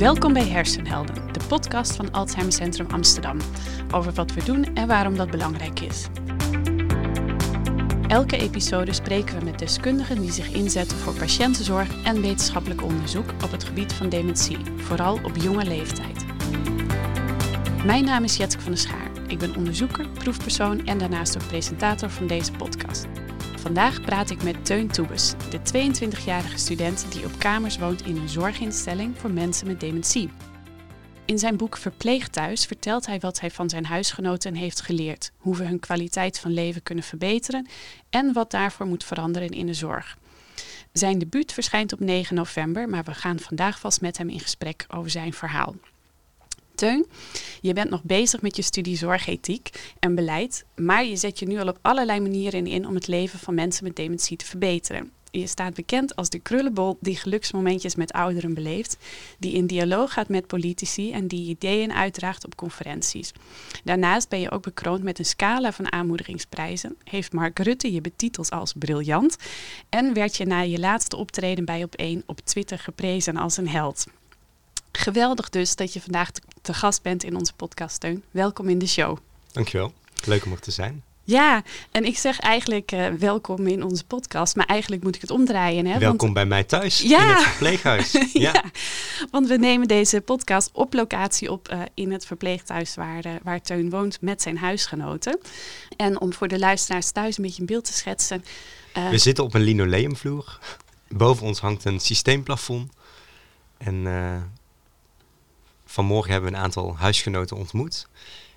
Welkom bij Hersenhelden, de podcast van Alzheimer Centrum Amsterdam. Over wat we doen en waarom dat belangrijk is. Elke episode spreken we met deskundigen die zich inzetten voor patiëntenzorg en wetenschappelijk onderzoek op het gebied van dementie, vooral op jonge leeftijd. Mijn naam is Jetske van der Schaar. Ik ben onderzoeker, proefpersoon en daarnaast ook presentator van deze podcast. Vandaag praat ik met Teun Toebes, de 22-jarige student die op kamers woont in een zorginstelling voor mensen met dementie. In zijn boek Verpleegthuis vertelt hij wat hij van zijn huisgenoten heeft geleerd, hoe we hun kwaliteit van leven kunnen verbeteren en wat daarvoor moet veranderen in de zorg. Zijn debuut verschijnt op 9 november, maar we gaan vandaag vast met hem in gesprek over zijn verhaal. Je bent nog bezig met je studie zorgethiek en beleid, maar je zet je nu al op allerlei manieren in om het leven van mensen met dementie te verbeteren. Je staat bekend als de krullenbol die geluksmomentjes met ouderen beleeft, die in dialoog gaat met politici en die ideeën uitdraagt op conferenties. Daarnaast ben je ook bekroond met een scala van aanmoedigingsprijzen, heeft Mark Rutte je betiteld als briljant en werd je na je laatste optreden bij Op1 op Twitter geprezen als een held. Geweldig dus dat je vandaag te, gast bent in onze podcast, Steun. Welkom in de show. Dankjewel. Leuk om er te zijn. Ja, en ik zeg eigenlijk uh, welkom in onze podcast, maar eigenlijk moet ik het omdraaien. Hè? Welkom want... bij mij thuis, ja. in het verpleeghuis. ja. ja. want we nemen deze podcast op locatie op uh, in het verpleeghuis waar, uh, waar Teun woont met zijn huisgenoten. En om voor de luisteraars thuis een beetje een beeld te schetsen. we zitten op een linoleumvloer. Boven ons hangt een systeemplafond. En Vanmorgen hebben we een aantal huisgenoten ontmoet.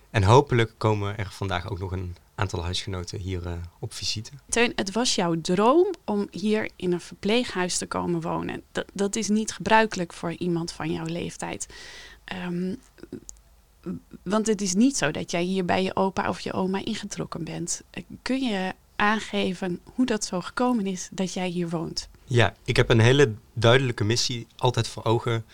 En hopelijk komen er vandaag ook nog een aantal huisgenoten hier uh, op visite. Teun, het was jouw droom om hier in een verpleeghuis te komen wonen. Dat, dat is niet gebruikelijk voor iemand van jouw leeftijd. Um, want het is niet zo dat jij hier bij je opa of je oma ingetrokken bent. Kun je aangeven hoe dat zo gekomen is dat jij hier woont? Ja, ik heb een hele duidelijke missie altijd voor ogen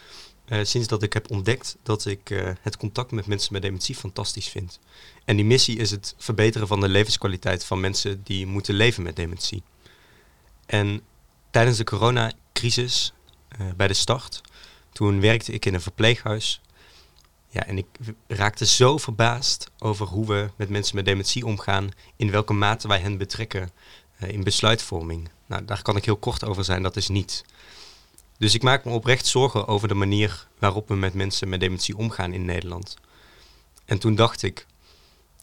uh, sinds dat ik heb ontdekt dat ik uh, het contact met mensen met dementie fantastisch vind. En die missie is het verbeteren van de levenskwaliteit van mensen die moeten leven met dementie. En tijdens de coronacrisis, uh, bij de start, toen werkte ik in een verpleeghuis. Ja, en ik raakte zo verbaasd over hoe we met mensen met dementie omgaan, in welke mate wij hen betrekken in besluitvorming. Nou, daar kan ik heel kort over zijn, dat is niet. Dus ik maak me oprecht zorgen over de manier waarop we met mensen met dementie omgaan in Nederland. En toen dacht ik,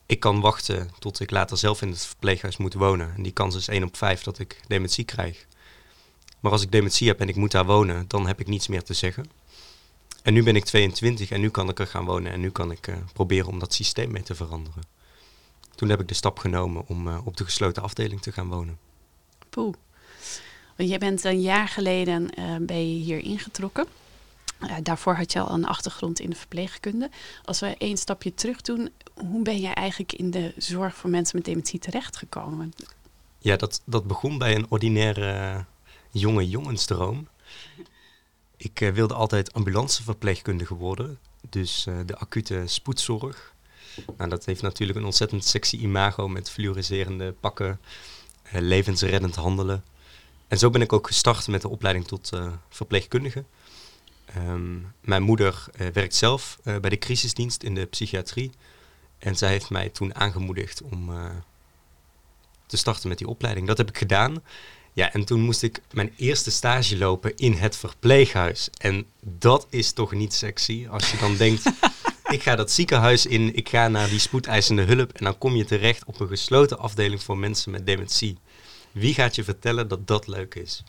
ik kan wachten tot ik later zelf in het verpleeghuis moet wonen. En die kans is 1 op 5 dat ik dementie krijg. Maar als ik dementie heb en ik moet daar wonen, dan heb ik niets meer te zeggen. En nu ben ik 22 en nu kan ik er gaan wonen en nu kan ik uh, proberen om dat systeem mee te veranderen. Toen heb ik de stap genomen om uh, op de gesloten afdeling te gaan wonen. Poeh. Want jij bent een jaar geleden uh, ben je hier ingetrokken. Uh, daarvoor had je al een achtergrond in de verpleegkunde. Als we één stapje terug doen, hoe ben jij eigenlijk in de zorg voor mensen met dementie terechtgekomen? Ja, dat, dat begon bij een ordinaire jonge jongensdroom. Ik wilde altijd ambulanceverpleegkundige worden, dus de acute spoedzorg. Nou, dat heeft natuurlijk een ontzettend sexy imago met fluoriserende pakken, levensreddend handelen. En zo ben ik ook gestart met de opleiding tot uh, verpleegkundige. Um, mijn moeder uh, werkt zelf uh, bij de crisisdienst in de psychiatrie. En zij heeft mij toen aangemoedigd om te starten met die opleiding. Dat heb ik gedaan. Ja, en toen moest ik mijn eerste stage lopen in het verpleeghuis. En dat is toch niet sexy als je dan denkt... ik ga dat ziekenhuis in, ik ga naar die spoedeisende hulp... en dan kom je terecht op een gesloten afdeling voor mensen met dementie. Wie gaat je vertellen dat dat leuk is?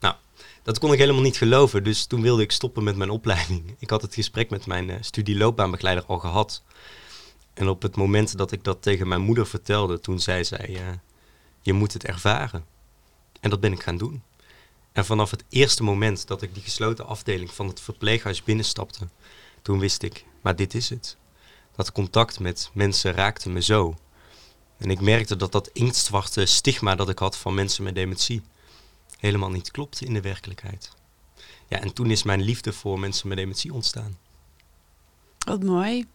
Nou, dat kon ik helemaal niet geloven. Dus toen wilde ik stoppen met mijn opleiding. Ik had het gesprek met mijn uh, studieloopbaanbegeleider al gehad. En op het moment dat ik dat tegen mijn moeder vertelde, toen zei zij: uh, Je moet het ervaren. En dat ben ik gaan doen. En vanaf het eerste moment dat ik die gesloten afdeling van het verpleeghuis binnenstapte, toen wist ik: Maar dit is het. Dat contact met mensen raakte me zo. En ik merkte dat dat inktzwarte stigma dat ik had van mensen met dementie helemaal niet klopte in de werkelijkheid. Ja, en toen is mijn liefde voor mensen met dementie ontstaan. Wat mooi.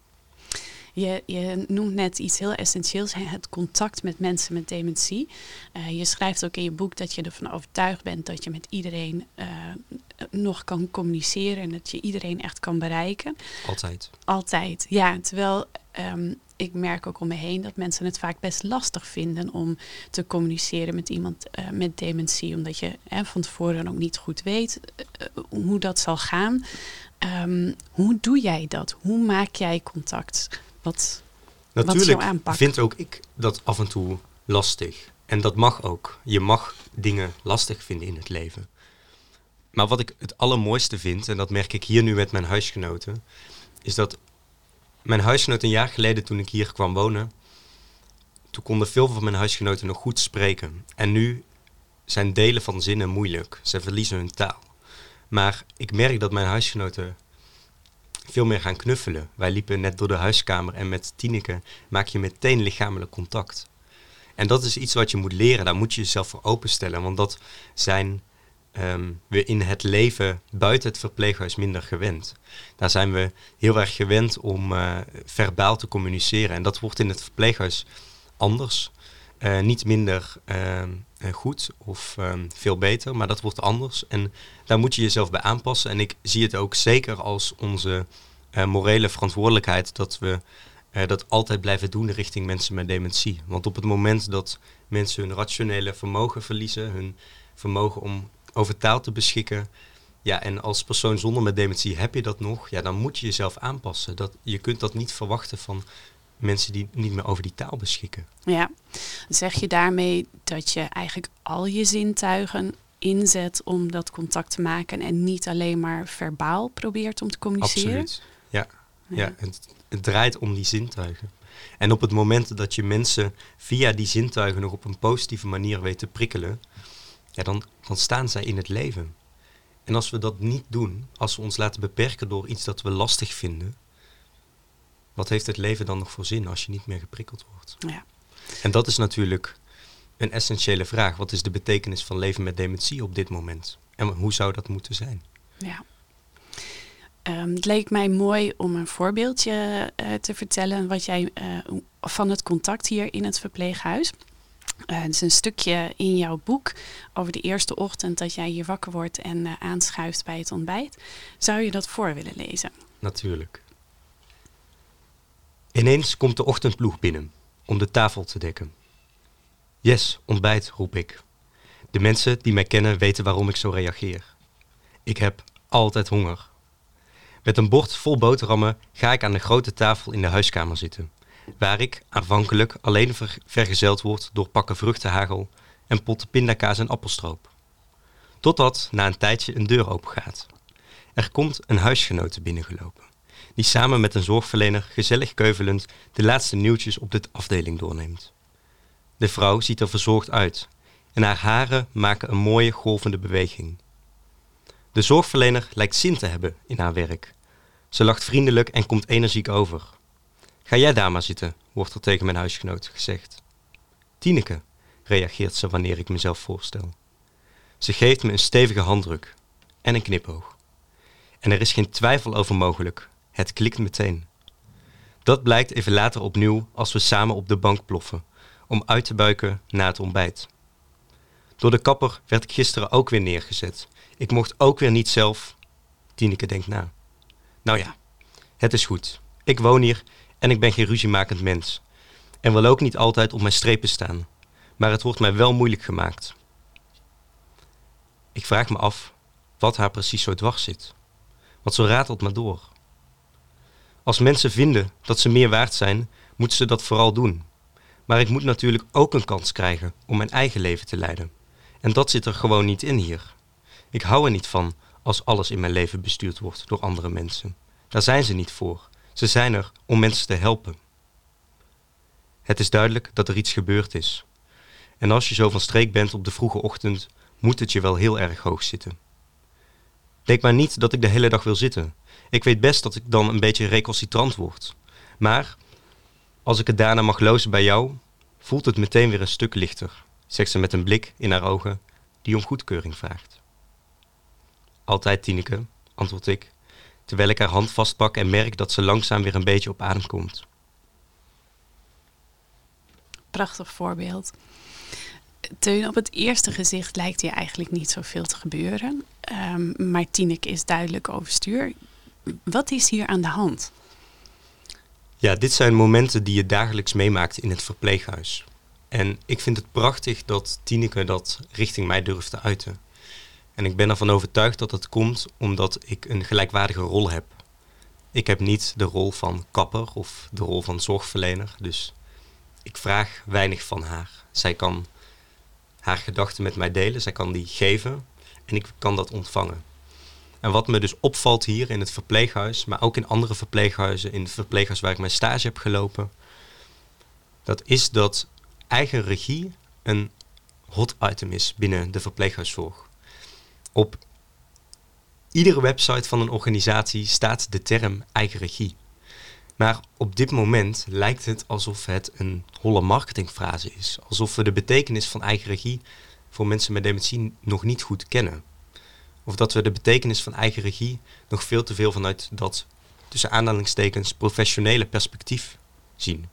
Je, je noemt net iets heel essentieels, het contact met mensen met dementie. Uh, je schrijft ook in je boek dat je ervan overtuigd bent dat je met iedereen uh, nog kan communiceren en dat je iedereen echt kan bereiken. Altijd. Altijd, ja. Terwijl um, ik merk ook om me heen dat mensen het vaak best lastig vinden om te communiceren met iemand uh, met dementie, omdat je van tevoren ook niet goed weet hoe dat zal gaan. Um, hoe doe jij dat? Hoe maak jij contact? Wat, Natuurlijk wat aanpak? vind ook ik dat af en toe lastig. En dat mag ook. Je mag dingen lastig vinden in het leven. Maar wat ik het allermooiste vind, en dat merk ik hier nu met mijn huisgenoten, is dat mijn huisgenoten een jaar geleden toen ik hier kwam wonen, toen konden veel van mijn huisgenoten nog goed spreken. En nu zijn delen van zinnen moeilijk. Ze verliezen hun taal. Maar ik merk dat mijn huisgenoten veel meer gaan knuffelen. Wij liepen net door de huiskamer en met Tineke maak je meteen lichamelijk contact. En dat is iets wat je moet leren, daar moet je jezelf voor openstellen. Want dat zijn um, we in het leven buiten het verpleeghuis minder gewend. Daar zijn we heel erg gewend om uh, verbaal te communiceren. En dat wordt in het verpleeghuis anders. Uh, niet minder uh, goed of um, veel beter, maar dat wordt anders. En daar moet je jezelf bij aanpassen. En ik zie het ook zeker als onze uh, morele verantwoordelijkheid dat we dat altijd blijven doen richting mensen met dementie. Want op het moment dat mensen hun rationele vermogen verliezen, hun vermogen om over taal te beschikken, ja, en als persoon zonder met dementie heb je dat nog, ja, dan moet je jezelf aanpassen. Dat, je kunt dat niet verwachten van mensen die niet meer over die taal beschikken. Ja, zeg je daarmee dat je eigenlijk al je zintuigen inzet om dat contact te maken en niet alleen maar verbaal probeert om te communiceren? Absoluut, ja. ja. ja het, het draait om die zintuigen. En op het moment dat je mensen via die zintuigen nog op een positieve manier weet te prikkelen, ja, dan, dan staan zij in het leven. En als we dat niet doen, als we ons laten beperken door iets dat we lastig vinden, wat heeft het leven dan nog voor zin als je niet meer geprikkeld wordt? Ja. En dat is natuurlijk een essentiële vraag. Wat is de betekenis van leven met dementie op dit moment? En hoe zou dat moeten zijn? Ja. Um, het leek mij mooi om een voorbeeldje uh, te vertellen wat jij uh, van het contact hier in het verpleeghuis. Uh, het is een stukje in jouw boek over de eerste ochtend dat jij hier wakker wordt en aanschuift bij het ontbijt. Zou je dat voor willen lezen? Natuurlijk. Ineens komt de ochtendploeg binnen om de tafel te dekken. Yes, ontbijt, roep ik. De mensen die mij kennen weten waarom ik zo reageer. Ik heb altijd honger. Met een bord vol boterhammen ga ik aan de grote tafel in de huiskamer zitten, waar ik aanvankelijk alleen ver vergezeld word door pakken vruchtenhagel en potten pindakaas en appelstroop. Totdat na een tijdje een deur open gaat. Er komt een huisgenote binnengelopen die samen met een zorgverlener gezellig keuvelend de laatste nieuwtjes op de afdeling doorneemt. De vrouw ziet er verzorgd uit en haar haren maken een mooie golvende beweging. De zorgverlener lijkt zin te hebben in haar werk. Ze lacht vriendelijk en komt energiek over. Ga jij daar maar zitten, wordt er tegen mijn huisgenoot gezegd. Tineke, reageert ze wanneer ik mezelf voorstel. Ze geeft me een stevige handdruk en een knipoog. En er is geen twijfel over mogelijk het klikt meteen. Dat blijkt even later opnieuw als we samen op de bank ploffen, om uit te buiken na het ontbijt. Door de kapper werd ik gisteren ook weer neergezet. Ik mocht ook weer niet zelf. Tineke denkt na. Nou ja, het is goed. Ik woon hier en ik ben geen ruziemakend mens. En wil ook niet altijd op mijn strepen staan. Maar het wordt mij wel moeilijk gemaakt. Ik vraag me af wat haar precies zo dwars zit. Want zo ratelt maar door. Als mensen vinden dat ze meer waard zijn, moeten ze dat vooral doen. Maar ik moet natuurlijk ook een kans krijgen om mijn eigen leven te leiden. En dat zit er gewoon niet in hier. Ik hou er niet van als alles in mijn leven bestuurd wordt door andere mensen. Daar zijn ze niet voor. Ze zijn er om mensen te helpen. Het is duidelijk dat er iets gebeurd is. En als je zo van streek bent op de vroege ochtend, moet het je wel heel erg hoog zitten. Denk maar niet dat ik de hele dag wil zitten. Ik weet best dat ik dan een beetje recalcitrant word. Maar als ik het daarna mag lozen bij jou, voelt het meteen weer een stuk lichter, zegt ze met een blik in haar ogen die om goedkeuring vraagt. Altijd, Tineke, antwoord ik, terwijl ik haar hand vastpak en merk dat ze langzaam weer een beetje op adem komt. prachtig voorbeeld. Teun, op het eerste gezicht lijkt hier eigenlijk niet zoveel te gebeuren. Um, maar Tineke is duidelijk overstuur. Wat is hier aan de hand? Ja, dit zijn momenten die je dagelijks meemaakt in het verpleeghuis. En ik vind het prachtig dat Tineke dat richting mij durft te uiten. En ik ben ervan overtuigd dat het komt omdat ik een gelijkwaardige rol heb. Ik heb niet de rol van kapper of de rol van zorgverlener, dus ik vraag weinig van haar. Zij kan haar gedachten met mij delen, zij kan die geven en ik kan dat ontvangen. En wat me dus opvalt hier in het verpleeghuis, maar ook in andere verpleeghuizen, in het verpleeghuis waar ik mijn stage heb gelopen, dat is dat eigen regie een hot item is binnen de verpleeghuiszorg. Op iedere website van een organisatie staat de term eigen regie. Maar op dit moment lijkt het alsof het een holle marketingfrase is. Alsof we de betekenis van eigen regie voor mensen met dementie nog niet goed kennen. Of dat we de betekenis van eigen regie nog veel te veel vanuit dat, tussen aanhalingstekens, professionele perspectief zien.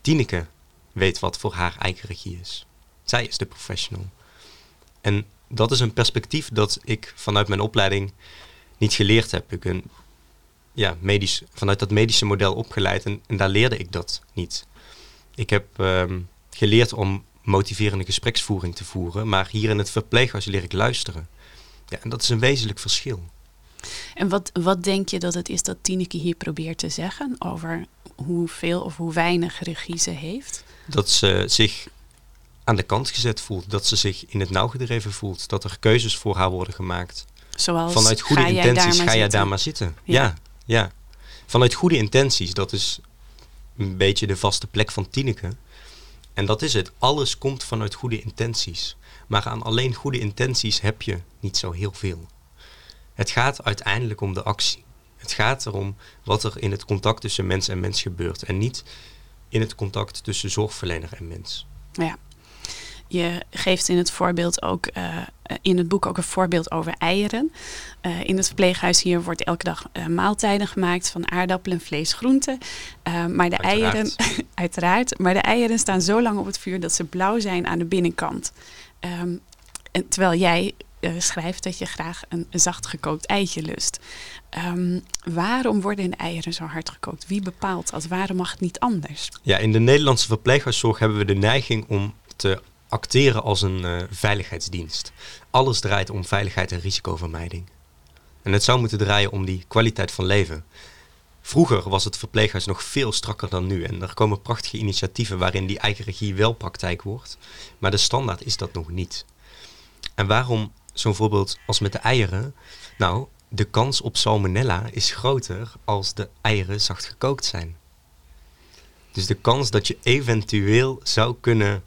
Tineke weet wat voor haar eigen regie is. Zij is de professional. En dat is een perspectief dat ik vanuit mijn opleiding niet geleerd heb. Ik ben ja, medisch, vanuit dat medische model opgeleid en, en daar leerde ik dat niet. Ik heb ehm, geleerd om motiverende gespreksvoering te voeren, maar hier in het verpleeghuis leer ik luisteren. Ja, en dat is een wezenlijk verschil. En wat, wat denk je dat het is dat Tineke hier probeert te zeggen over hoeveel of hoe weinig regie ze heeft? Dat ze zich aan de kant gezet voelt, dat ze zich in het nauw gedreven voelt, dat er keuzes voor haar worden gemaakt. Zoals, Vanuit goede intenties ga jij daar maar zitten. Ja. ja. Vanuit goede intenties, dat is een beetje de vaste plek van Tineke. En dat is het. Alles komt vanuit goede intenties. Maar aan alleen goede intenties heb je niet zo heel veel. Het gaat uiteindelijk om de actie. Het gaat erom wat er in het contact tussen mens en mens gebeurt. En niet in het contact tussen zorgverlener en mens. Ja. Je geeft in het voorbeeld ook uh, in het boek ook een voorbeeld over eieren. Uh, in het verpleeghuis hier wordt elke dag uh, maaltijden gemaakt van aardappelen, vlees, groenten. maar de uiteraard. eieren, uiteraard, maar de eieren staan zo lang op het vuur dat ze blauw zijn aan de binnenkant. Um, en terwijl jij schrijft dat je graag een, zacht gekookt eitje lust. Um, waarom worden de eieren zo hard gekookt? Wie bepaalt dat? Waarom mag het niet anders? Ja, in de Nederlandse verpleeghuiszorg hebben we de neiging om te acteren als een uh, veiligheidsdienst. Alles draait om veiligheid en risicovermijding. En het zou moeten draaien om die kwaliteit van leven. Vroeger was het verpleeghuis nog veel strakker dan nu. En er komen prachtige initiatieven waarin die eigen regie wel praktijk wordt. Maar de standaard is dat nog niet. En waarom zo'n voorbeeld als met de eieren? Nou, de kans op salmonella is groter als de eieren zacht gekookt zijn. Dus de kans dat je eventueel zou kunnen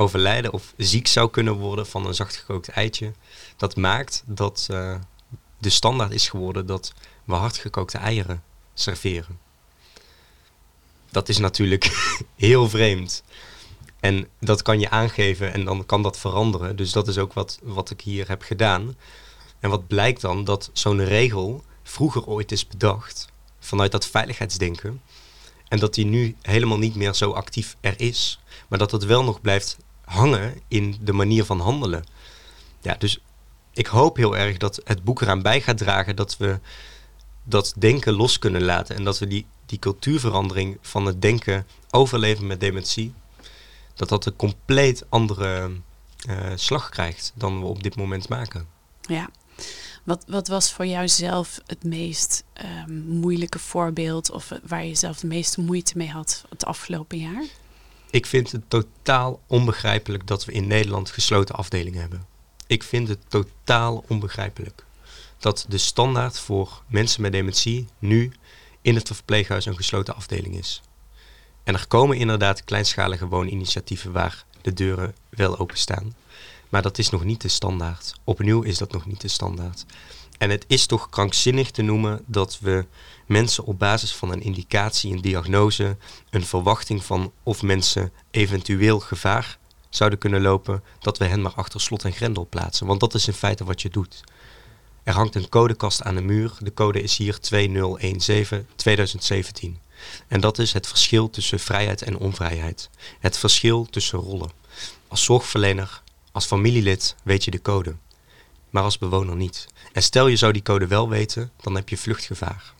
overlijden of ziek zou kunnen worden van een zacht gekookt eitje. Dat maakt dat uh, de standaard is geworden dat we hardgekookte eieren serveren. Dat is natuurlijk heel vreemd. En dat kan je aangeven en dan kan dat veranderen. Dus dat is ook wat, wat ik hier heb gedaan. En wat blijkt dan? Dat zo'n regel vroeger ooit is bedacht vanuit dat veiligheidsdenken. En dat die nu helemaal niet meer zo actief er is. Maar dat het wel nog blijft hangen in de manier van handelen. Ja, dus ik hoop heel erg dat het boek eraan bij gaat dragen dat we dat denken los kunnen laten. En dat we die, die cultuurverandering van het denken overleven met dementie. Dat dat een compleet andere uh, slag krijgt dan we op dit moment maken. Ja. Wat, wat was voor jou zelf het meest um, moeilijke voorbeeld of waar je zelf de meeste moeite mee had het afgelopen jaar? Ik vind het totaal onbegrijpelijk dat we in Nederland gesloten afdelingen hebben. Ik vind het totaal onbegrijpelijk dat de standaard voor mensen met dementie nu in het verpleeghuis een gesloten afdeling is. En er komen inderdaad kleinschalige wooninitiatieven waar de deuren wel openstaan. Maar dat is nog niet de standaard. Opnieuw is dat nog niet de standaard. En het is toch krankzinnig te noemen dat we mensen op basis van een indicatie, een diagnose, een verwachting van of mensen eventueel gevaar zouden kunnen lopen, dat we hen maar achter slot en grendel plaatsen. Want dat is in feite wat je doet. Er hangt een codekast aan de muur. De code is hier 2017 2017. En dat is het verschil tussen vrijheid en onvrijheid. Het verschil tussen rollen. Als zorgverlener, als familielid weet je de code, maar als bewoner niet. En stel je zou die code wel weten, dan heb je vluchtgevaar.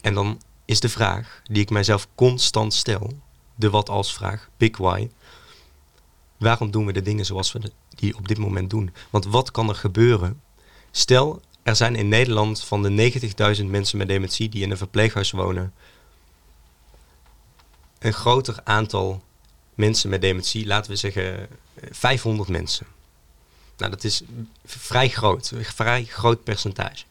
En dan is de vraag die ik mijzelf constant stel, de wat als vraag, big why. Waarom doen we de dingen zoals we die op dit moment doen? Want wat kan er gebeuren? Stel, er zijn in Nederland van de 90.000 mensen met dementie die in een verpleeghuis wonen, een groter aantal mensen met dementie, laten we zeggen 500 mensen. Nou, dat is vrij groot, een vrij groot percentage.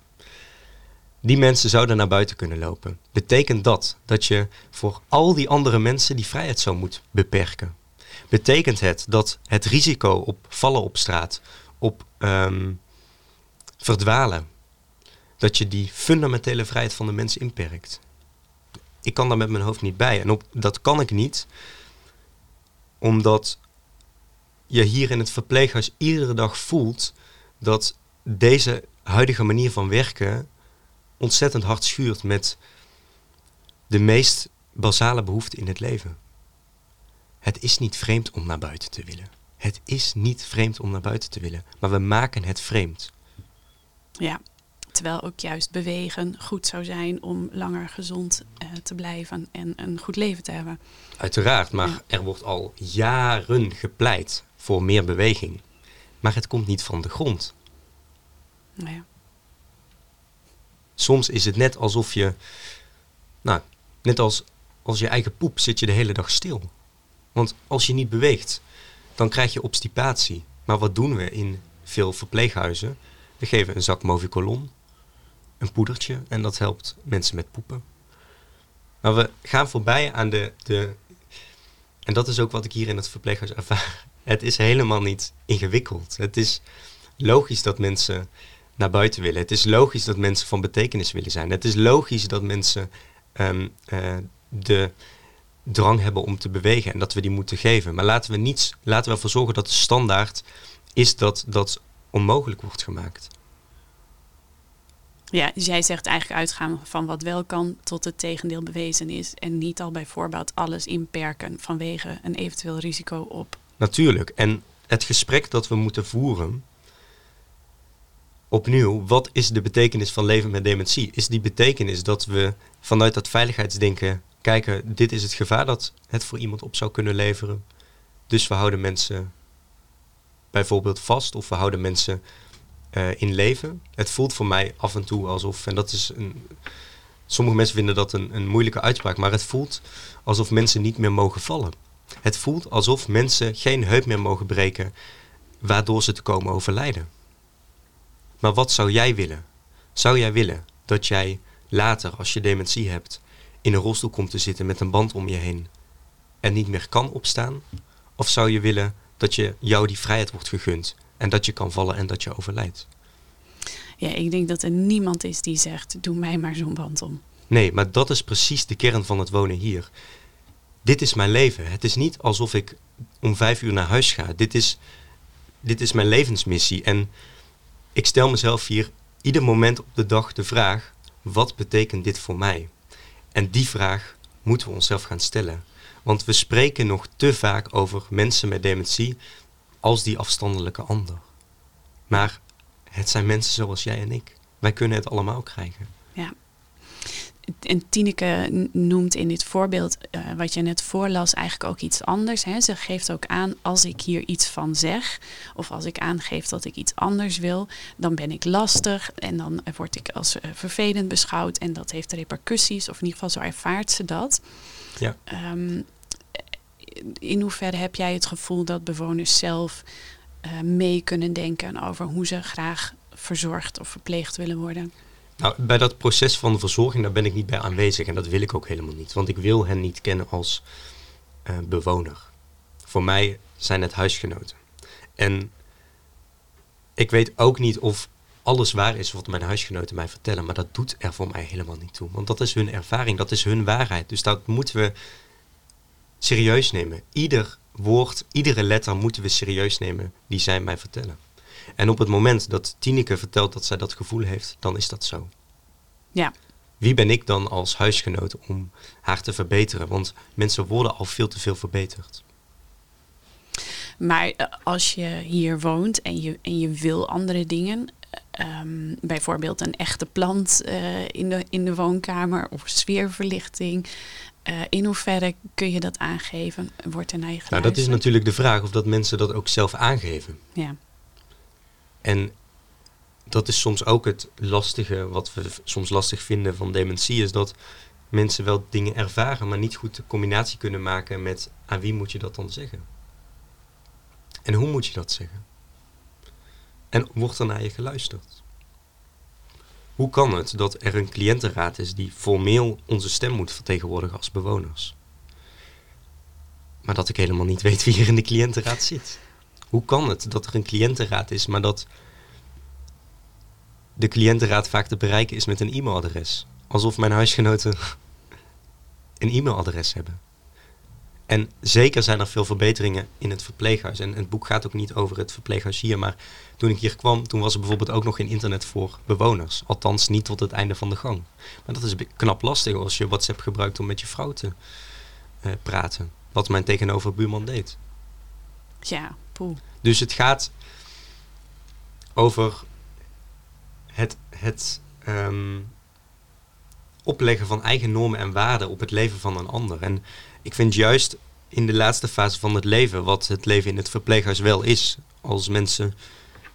Die mensen zouden naar buiten kunnen lopen. Betekent dat dat je voor al die andere mensen die vrijheid zou moeten beperken? Betekent het dat het risico op vallen op straat, op ehm, verdwalen, dat je die fundamentele vrijheid van de mens inperkt? Ik kan daar met mijn hoofd niet bij. En op, dat kan ik niet, omdat je hier in het verpleeghuis iedere dag voelt dat deze huidige manier van werken ontzettend hard schuurt met de meest basale behoeften in het leven. Het is niet vreemd om naar buiten te willen. Het is niet vreemd om naar buiten te willen, maar we maken het vreemd. Ja, terwijl ook juist bewegen goed zou zijn om langer gezond uh, te blijven en een goed leven te hebben. Uiteraard, maar er wordt al jaren gepleit voor meer beweging. Maar het komt niet van de grond. Nou ja. Soms is het net alsof je, nou, net als, als je eigen poep zit je de hele dag stil. Want als je niet beweegt, dan krijg je obstipatie. Maar wat doen we in veel verpleeghuizen? We geven een zak Movicolon, een poedertje en dat helpt mensen met poepen. Maar we gaan voorbij aan de, de en dat is ook wat ik hier in het verpleeghuis ervaar. Het is helemaal niet ingewikkeld. Het is logisch dat mensen naar buiten willen. Het is logisch dat mensen van betekenis willen zijn. Het is logisch dat mensen ehm, eh, de drang hebben om te bewegen en dat we die moeten geven. Maar laten we, niets, laten we ervoor zorgen dat de standaard is dat dat onmogelijk wordt gemaakt. Ja, dus jij zegt eigenlijk uitgaan van wat wel kan tot het tegendeel bewezen is. En niet al bij voorbaat alles inperken vanwege een eventueel risico op. Natuurlijk. En het gesprek dat we moeten voeren. Opnieuw, wat is de betekenis van leven met dementie? Is die betekenis dat we vanuit dat veiligheidsdenken kijken, dit is het gevaar dat het voor iemand op zou kunnen leveren. Dus we houden mensen bijvoorbeeld vast of we houden mensen uh, in leven. Het voelt voor mij af en toe alsof, en dat is een. Sommige mensen vinden dat een, een moeilijke uitspraak, maar het voelt alsof mensen niet meer mogen vallen. Het voelt alsof mensen geen heup meer mogen breken, waardoor ze te komen overlijden. Maar wat zou jij willen? Zou jij willen dat jij later, als je dementie hebt, in een rolstoel komt te zitten met een band om je heen en niet meer kan opstaan? Of zou je willen dat je jou die vrijheid wordt gegund en dat je kan vallen en dat je overlijdt? Ja, ik denk dat er niemand is die zegt: doe mij maar zo'n band om. Nee, maar dat is precies de kern van het wonen hier. Dit is mijn leven. Het is niet alsof ik om vijf uur naar huis ga. Dit is, dit is mijn levensmissie. En ik stel mezelf hier ieder moment op de dag de vraag: wat betekent dit voor mij? En die vraag moeten we onszelf gaan stellen. Want we spreken nog te vaak over mensen met dementie als die afstandelijke ander. Maar het zijn mensen zoals jij en ik. Wij kunnen het allemaal krijgen. Ja. En Tineke noemt in dit voorbeeld uh, wat je net voorlas eigenlijk ook iets anders. Hè. Ze geeft ook aan als ik hier iets van zeg of als ik aangeef dat ik iets anders wil, dan ben ik lastig en dan word ik als uh, vervelend beschouwd en dat heeft repercussies of in ieder geval zo ervaart ze dat. Ja. Um, in hoeverre heb jij het gevoel dat bewoners zelf uh, mee kunnen denken over hoe ze graag verzorgd of verpleegd willen worden? Nou, bij dat proces van verzorging, daar ben ik niet bij aanwezig en dat wil ik ook helemaal niet. Want ik wil hen niet kennen als uh, bewoner. Voor mij zijn het huisgenoten. En ik weet ook niet of alles waar is wat mijn huisgenoten mij vertellen, maar dat doet er voor mij helemaal niet toe. Want dat is hun ervaring, dat is hun waarheid. Dus dat moeten we serieus nemen. Ieder woord, iedere letter moeten we serieus nemen die zij mij vertellen. En op het moment dat Tineke vertelt dat zij dat gevoel heeft, dan is dat zo. Ja, wie ben ik dan als huisgenoot om haar te verbeteren? Want mensen worden al veel te veel verbeterd. Maar eh, als je hier woont en je, en je wil andere dingen, ehm, bijvoorbeeld een echte plant uh, in, de, in de woonkamer of sfeerverlichting, uh, in hoeverre kun je dat aangeven? Wordt er naar je Nou, dat is natuurlijk de vraag of dat mensen dat ook zelf aangeven. Ja. En dat is soms ook het lastige, wat we soms lastig vinden van dementie, is dat mensen wel dingen ervaren, maar niet goed de combinatie kunnen maken met aan wie moet je dat dan zeggen? En hoe moet je dat zeggen? En wordt er naar je geluisterd? Hoe kan het dat er een cliëntenraad is die formeel onze stem moet vertegenwoordigen als bewoners? Maar dat ik helemaal niet weet wie er in de cliëntenraad zit. Hoe kan het dat er een cliëntenraad is, maar dat de cliëntenraad vaak te bereiken is met een e-mailadres? Alsof mijn huisgenoten een e-mailadres hebben. En zeker zijn er veel verbeteringen in het verpleeghuis. En het boek gaat ook niet over het verpleeghuis hier. Maar toen ik hier kwam, toen was er bijvoorbeeld ook nog geen internet voor bewoners. Althans niet tot het einde van de gang. Maar dat is knap lastig als je WhatsApp gebruikt om met je vrouw te uh, praten. Wat mijn tegenoverbuurman deed. Ja, Dus het gaat over het, het um, opleggen van eigen normen en waarden op het leven van een ander. En ik vind juist in de laatste fase van het leven, wat het leven in het verpleeghuis wel is, als mensen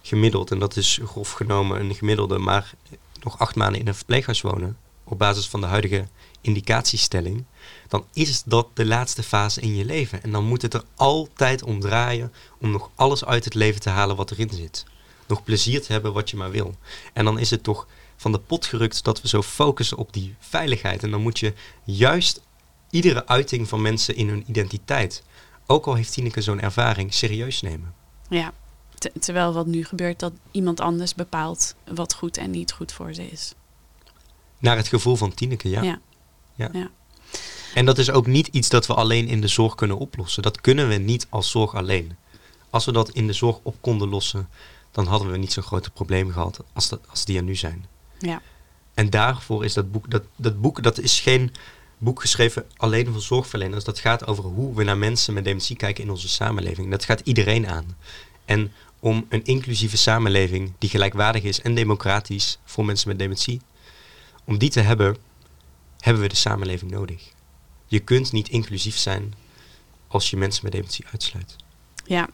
gemiddeld, en dat is grof genomen een gemiddelde, maar nog acht maanden in een verpleeghuis wonen, op basis van de huidige indicatiestelling, dan is dat de laatste fase in je leven. En dan moet het er altijd om draaien om nog alles uit het leven te halen wat erin zit. Nog plezier te hebben wat je maar wil. En dan is het toch van de pot gerukt dat we zo focussen op die veiligheid. En dan moet je juist iedere uiting van mensen in hun identiteit, ook al heeft Tineke zo'n ervaring, serieus nemen. Ja, terwijl wat nu gebeurt, dat iemand anders bepaalt wat goed en niet goed voor ze is. Naar het gevoel van Tineke, ja. ja. ja. ja. En dat is ook niet iets dat we alleen in de zorg kunnen oplossen. Dat kunnen we niet als zorg alleen. Als we dat in de zorg op konden lossen, dan hadden we niet zo'n grote problemen gehad als, dat, als die er nu zijn. Ja. En daarvoor is dat boek, dat, dat boek, dat is geen boek geschreven alleen voor zorgverleners. Dat gaat over hoe we naar mensen met dementie kijken in onze samenleving. Dat gaat iedereen aan. En om een inclusieve samenleving die gelijkwaardig is en democratisch voor mensen met dementie, om die te hebben, hebben we de samenleving nodig. Je kunt niet inclusief zijn als je mensen met dementie uitsluit. Ja,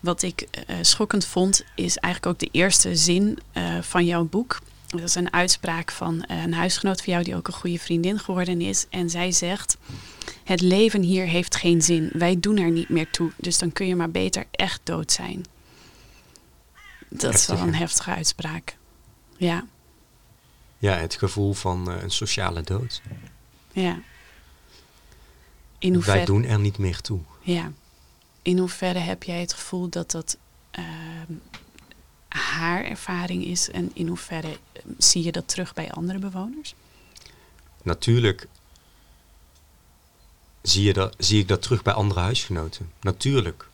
wat ik uh, schokkend vond, is eigenlijk ook de eerste zin uh, van jouw boek. Dat is een uitspraak van uh, een huisgenoot van jou die ook een goede vriendin geworden is. En zij zegt, het leven hier heeft geen zin. Wij doen er niet meer toe. Dus dan kun je maar beter echt dood zijn. Dat Heftig, is wel een heftige uitspraak. Ja. Ja, het gevoel van uh, een sociale dood. Ja. In hoeverre, Wij doen er niet meer toe. Ja. In hoeverre heb jij het gevoel dat dat uh, haar ervaring is en in hoeverre eh, zie je dat terug bij andere bewoners? Natuurlijk zie, je dat, zie ik dat terug bij andere huisgenoten. Natuurlijk.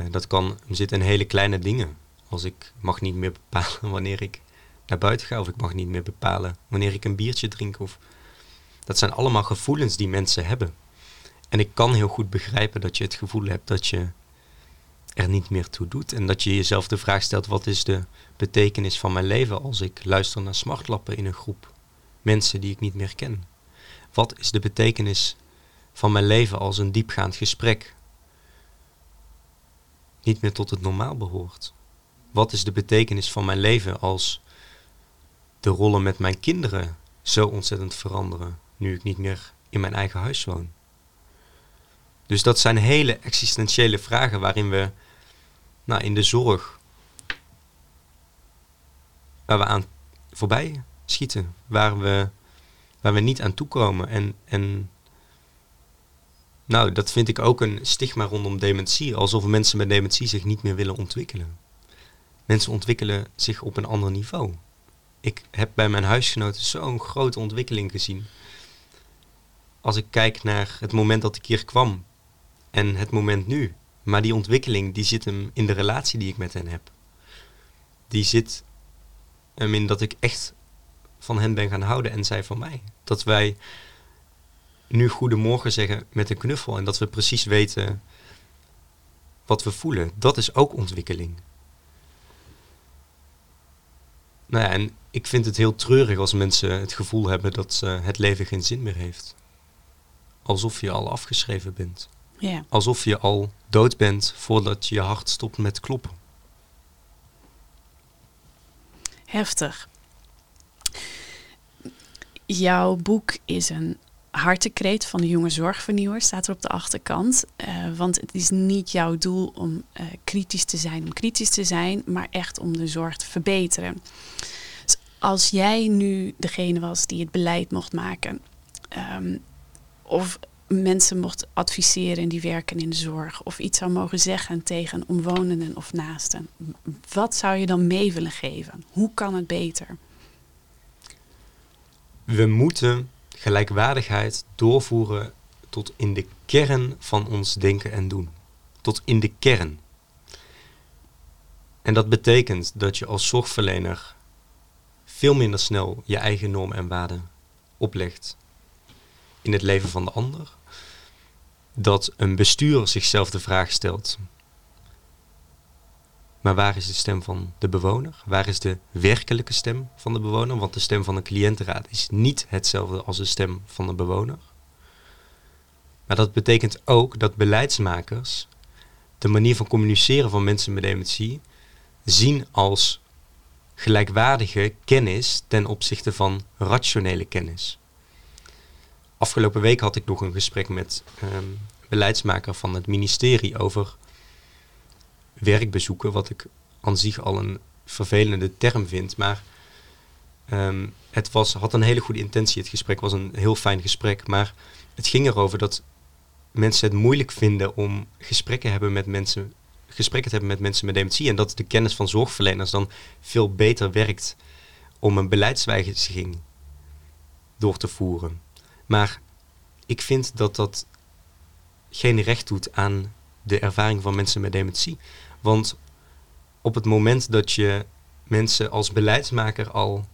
Uh, dat kan zitten in hele kleine dingen. Als ik mag niet meer bepalen wanneer ik naar buiten ga, of ik mag niet meer bepalen wanneer ik een biertje drink. Of... Dat zijn allemaal gevoelens die mensen hebben. En ik kan heel goed begrijpen dat je het gevoel hebt dat je er niet meer toe doet. En dat je jezelf de vraag stelt: wat is de betekenis van mijn leven als ik luister naar smartlappen in een groep mensen die ik niet meer ken? Wat is de betekenis van mijn leven als een diepgaand gesprek niet meer tot het normaal behoort? Wat is de betekenis van mijn leven als de rollen met mijn kinderen zo ontzettend veranderen nu ik niet meer in mijn eigen huis woon? Dus dat zijn hele existentiële vragen waarin we nou, in de zorg waar we aan voorbij schieten, waar we, waar we niet aan toekomen. En, en nou, dat vind ik ook een stigma rondom dementie, alsof mensen met dementie zich niet meer willen ontwikkelen. Mensen ontwikkelen zich op een ander niveau. Ik heb bij mijn huisgenoten zo'n grote ontwikkeling gezien. Als ik kijk naar het moment dat ik hier kwam en het moment nu. Maar die ontwikkeling die zit hem in de relatie die ik met hen heb. Die zit hem in dat ik echt van hen ben gaan houden en zij van mij. Dat wij nu goedemorgen zeggen met een knuffel en dat we precies weten wat we voelen. Dat is ook ontwikkeling. Nou ja, en ik vind het heel treurig als mensen het gevoel hebben dat uh, het leven geen zin meer heeft. Alsof je al afgeschreven bent. Ja. Alsof je al dood bent voordat je hart stopt met kloppen. Heftig. Jouw boek is een hartekreet van de jonge zorgvernieuwer, staat er op de achterkant. Uh, want het is niet jouw doel om uh, kritisch te zijn, om kritisch te zijn, maar echt om de zorg te verbeteren. Dus als jij nu degene was die het beleid mocht maken, um, of mensen mocht adviseren die werken in de zorg, of iets zou mogen zeggen tegen omwonenden of naasten, wat zou je dan mee willen geven? Hoe kan het beter? We moeten gelijkwaardigheid doorvoeren tot in de kern van ons denken en doen. Tot in de kern. En dat betekent dat je als zorgverlener veel minder snel je eigen normen en waarden oplegt in het leven van de ander. Dat een bestuur zichzelf de vraag stelt: maar waar is de stem van de bewoner? Waar is de werkelijke stem van de bewoner? Want de stem van een cliëntenraad is niet hetzelfde als de stem van een bewoner. Maar dat betekent ook dat beleidsmakers de manier van communiceren van mensen met dementie zien als gelijkwaardige kennis ten opzichte van rationele kennis. Afgelopen week had ik nog een gesprek met um, beleidsmaker van het ministerie over werkbezoeken, wat ik aan zich al een vervelende term vind. Maar um, het was, had een hele goede intentie. Het gesprek was een heel fijn gesprek. Maar het ging erover dat mensen het moeilijk vinden om gesprekken, hebben met mensen, gesprekken te hebben met mensen met dementie. En dat de kennis van zorgverleners dan veel beter werkt om een beleidswijziging door te voeren. Maar ik vind dat dat geen recht doet aan de ervaring van mensen met dementie. Want op het moment dat je mensen als beleidsmaker al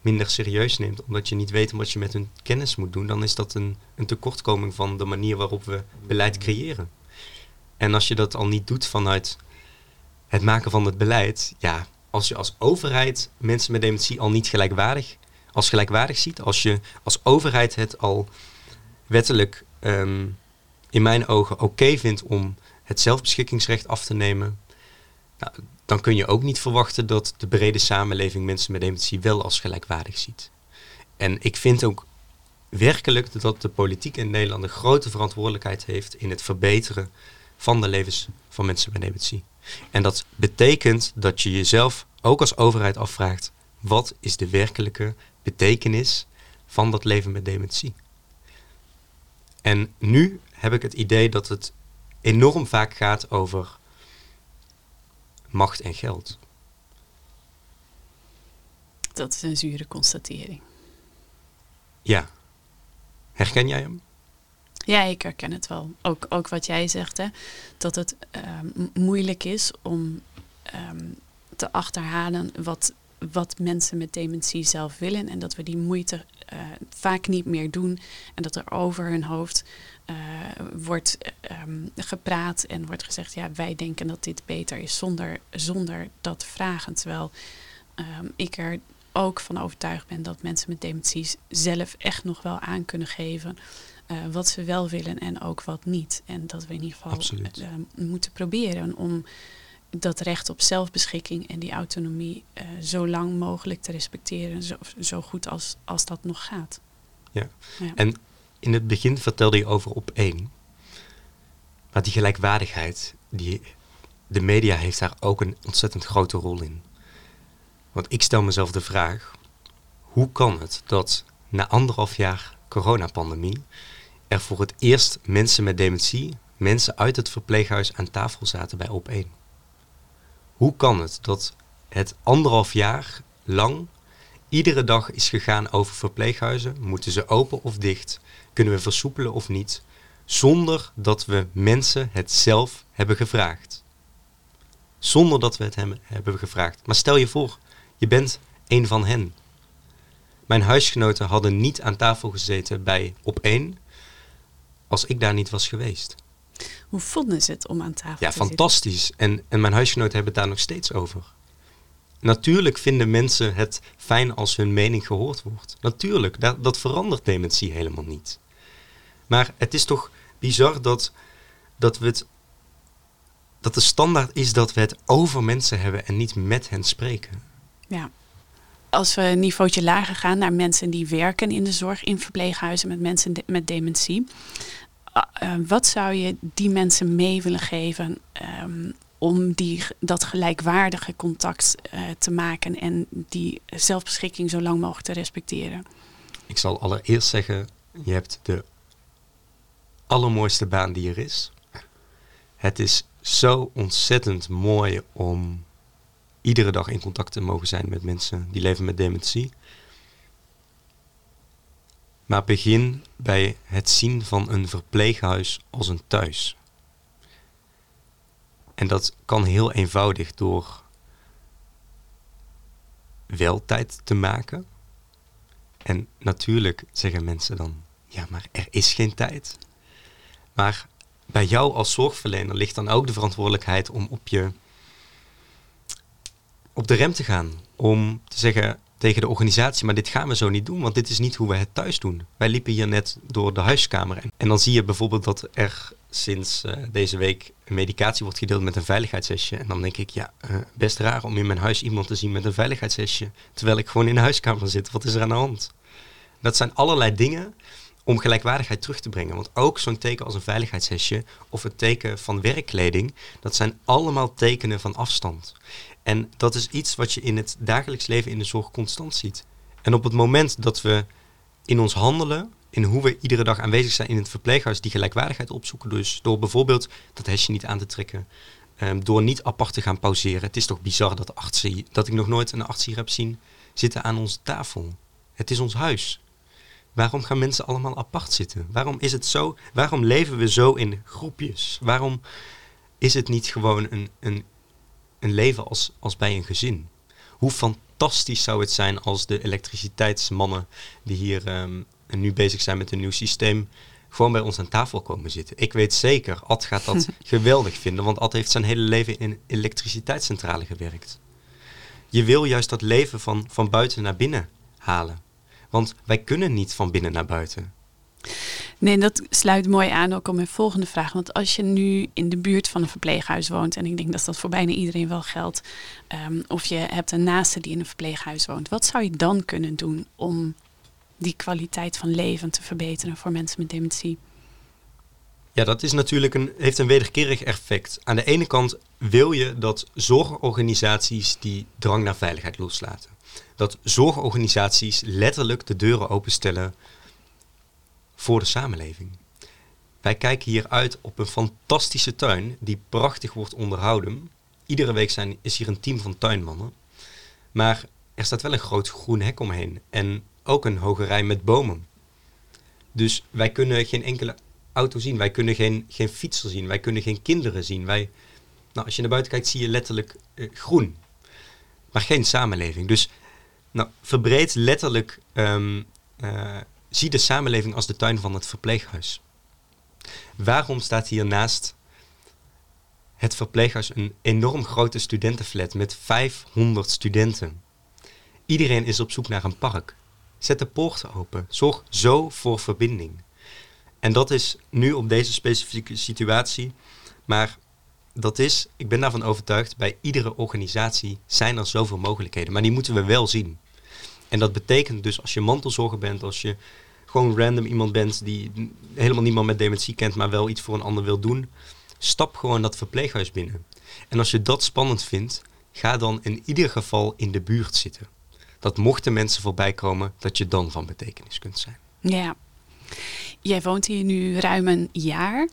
minder serieus neemt, omdat je niet weet wat je met hun kennis moet doen, dan is dat een, een tekortkoming van de manier waarop we beleid creëren. En als je dat al niet doet vanuit het maken van het beleid, ja, als je als overheid mensen met dementie al niet gelijkwaardig, als gelijkwaardig ziet, als je als overheid het al wettelijk um, in mijn ogen oké vindt om het zelfbeschikkingsrecht af te nemen, nou, dan kun je ook niet verwachten dat de brede samenleving mensen met dementie wel als gelijkwaardig ziet. En ik vind ook werkelijk dat de politiek in Nederland een grote verantwoordelijkheid heeft in het verbeteren van de levens van mensen met dementie. En dat betekent dat je jezelf ook als overheid afvraagt: wat is de werkelijke betekenis van dat leven met dementie? En nu heb ik het idee dat het enorm vaak gaat over macht en geld. Dat is een zure constatering. Ja. Herken jij hem? Ja, ik herken het wel. Ook, ook wat jij zegt, hè, dat het ehm, moeilijk is om ehm, te achterhalen wat, wat mensen met dementie zelf willen. En dat we die moeite uh, vaak niet meer doen. En dat er over hun hoofd uh, wordt um, gepraat en wordt gezegd, ja, wij denken dat dit beter is zonder, zonder dat vragen. Terwijl um, ik er ook van overtuigd ben dat mensen met dementie zelf echt nog wel aan kunnen geven uh, wat ze wel willen en ook wat niet. En dat we in ieder geval uh, moeten proberen om dat recht op zelfbeschikking en die autonomie uh, zo lang mogelijk te respecteren, zo, zo goed als, als dat nog gaat. Ja. ja. en in het begin vertelde je over op één. Maar die gelijkwaardigheid, die, de media heeft daar ook een ontzettend grote rol in. Want ik stel mezelf de vraag, hoe kan het dat na anderhalf jaar coronapandemie er voor het eerst mensen met dementie, mensen uit het verpleeghuis aan tafel zaten bij op één? Hoe kan het dat het anderhalf jaar lang iedere dag is gegaan over verpleeghuizen? Moeten ze open of dicht? Kunnen we versoepelen of niet? Zonder dat we mensen het zelf hebben gevraagd. Zonder dat we het hem hebben gevraagd. Maar stel je voor, je bent een van hen. Mijn huisgenoten hadden niet aan tafel gezeten bij op één als ik daar niet was geweest. Hoe vonden ze het om aan tafel Ja, te zitten? fantastisch. En, en mijn huisgenoten hebben het daar nog steeds over. Natuurlijk vinden mensen het fijn als hun mening gehoord wordt. Natuurlijk, dat, dat verandert dementie helemaal niet. Maar het is toch bizar dat, dat we het. Dat de standaard is dat we het over mensen hebben en niet met hen spreken. Ja. Als we een niveautje lager gaan naar mensen die werken in de zorg in verpleeghuizen met mensen de- met dementie. Eh, wat zou je die mensen mee willen geven ehm, om die, dat gelijkwaardige contact eh, te maken en die zelfbeschikking zo lang mogelijk te respecteren? Ik zal allereerst zeggen, je hebt de allermooiste baan die er is. Het is zo ontzettend mooi om iedere dag in contact te mogen zijn met mensen die leven met dementie. Maar begin bij het zien van een verpleeghuis als een thuis. En dat kan heel eenvoudig door wel tijd te maken. En natuurlijk zeggen mensen dan, ja, maar er is geen tijd. Maar bij jou als zorgverlener ligt dan ook de verantwoordelijkheid om op je op de rem te gaan. Om te zeggen tegen de organisatie, maar dit gaan we zo niet doen, want dit is niet hoe we het thuis doen. Wij liepen hier net door de huiskamer en, dan zie je bijvoorbeeld dat er sinds eh, deze week een medicatie wordt gedeeld met een veiligheidshesje. En dan denk ik, ja, eh, best raar om in mijn huis iemand te zien met een veiligheidshesje, terwijl ik gewoon in de huiskamer zit. Wat is er aan de hand? Dat zijn allerlei dingen om gelijkwaardigheid terug te brengen. Want ook zo'n teken als een veiligheidshesje of het teken van werkkleding, dat zijn allemaal tekenen van afstand. En dat is iets wat je in het dagelijks leven in de zorg constant ziet. En op het moment dat we in ons handelen, in hoe we iedere dag aanwezig zijn in het verpleeghuis, die gelijkwaardigheid opzoeken, dus door bijvoorbeeld dat hesje niet aan te trekken, ehm, door niet apart te gaan pauzeren. Het is toch bizar dat, artsen, dat ik nog nooit een arts heb zien zitten aan onze tafel. Het is ons huis. Waarom gaan mensen allemaal apart zitten? Waarom is het zo? Waarom leven we zo in groepjes? Waarom is het niet gewoon een, een, een leven als, als bij een gezin? Hoe fantastisch zou het zijn als de elektriciteitsmannen die hier ehm, en nu bezig zijn met een nieuw systeem, gewoon bij ons aan tafel komen zitten. Ik weet zeker, Ad gaat dat geweldig vinden, want Ad heeft zijn hele leven in een elektriciteitscentrale gewerkt. Je wil juist dat leven van, van buiten naar binnen halen. Want wij kunnen niet van binnen naar buiten. Nee, dat sluit mooi aan ook op mijn volgende vraag. Want als je nu in de buurt van een verpleeghuis woont, en ik denk dat dat voor bijna iedereen wel geldt, ehm, of je hebt een naaste die in een verpleeghuis woont, wat zou je dan kunnen doen om die kwaliteit van leven te verbeteren voor mensen met dementie? Ja, dat is natuurlijk een, heeft een wederkerig effect. Aan de ene kant wil je dat zorgorganisaties die drang naar veiligheid loslaten. Dat zorgorganisaties letterlijk de deuren openstellen voor de samenleving. Wij kijken hier uit op een fantastische tuin die prachtig wordt onderhouden. Iedere week zijn, is hier een team van tuinmannen. Maar er staat wel een groot groen hek omheen en ook een hoge rij met bomen. Dus wij kunnen geen enkele auto zien. Wij kunnen geen, geen fietser zien. Wij kunnen geen kinderen zien. Wij, nou, als je naar buiten kijkt, zie je letterlijk eh, groen. Maar geen samenleving. Dus nou, verbreed letterlijk. ehm, eh, zie de samenleving als de tuin van het verpleeghuis. Waarom staat hier naast het verpleeghuis een enorm grote studentenflat met 500 studenten? Iedereen is op zoek naar een park. Zet de poorten open. Zorg zo voor verbinding. En dat is nu op deze specifieke situatie. Maar dat is, ik ben daarvan overtuigd, bij iedere organisatie zijn er zoveel mogelijkheden. Maar die moeten we wel zien. En dat betekent dus als je mantelzorger bent, als je gewoon random iemand bent die helemaal niemand met dementie kent, maar wel iets voor een ander wil doen, stap gewoon dat verpleeghuis binnen. En als je dat spannend vindt, ga dan in ieder geval in de buurt zitten. Dat mochten mensen voorbij komen, dat je dan van betekenis kunt zijn. Ja. Jij woont hier nu ruim een jaar.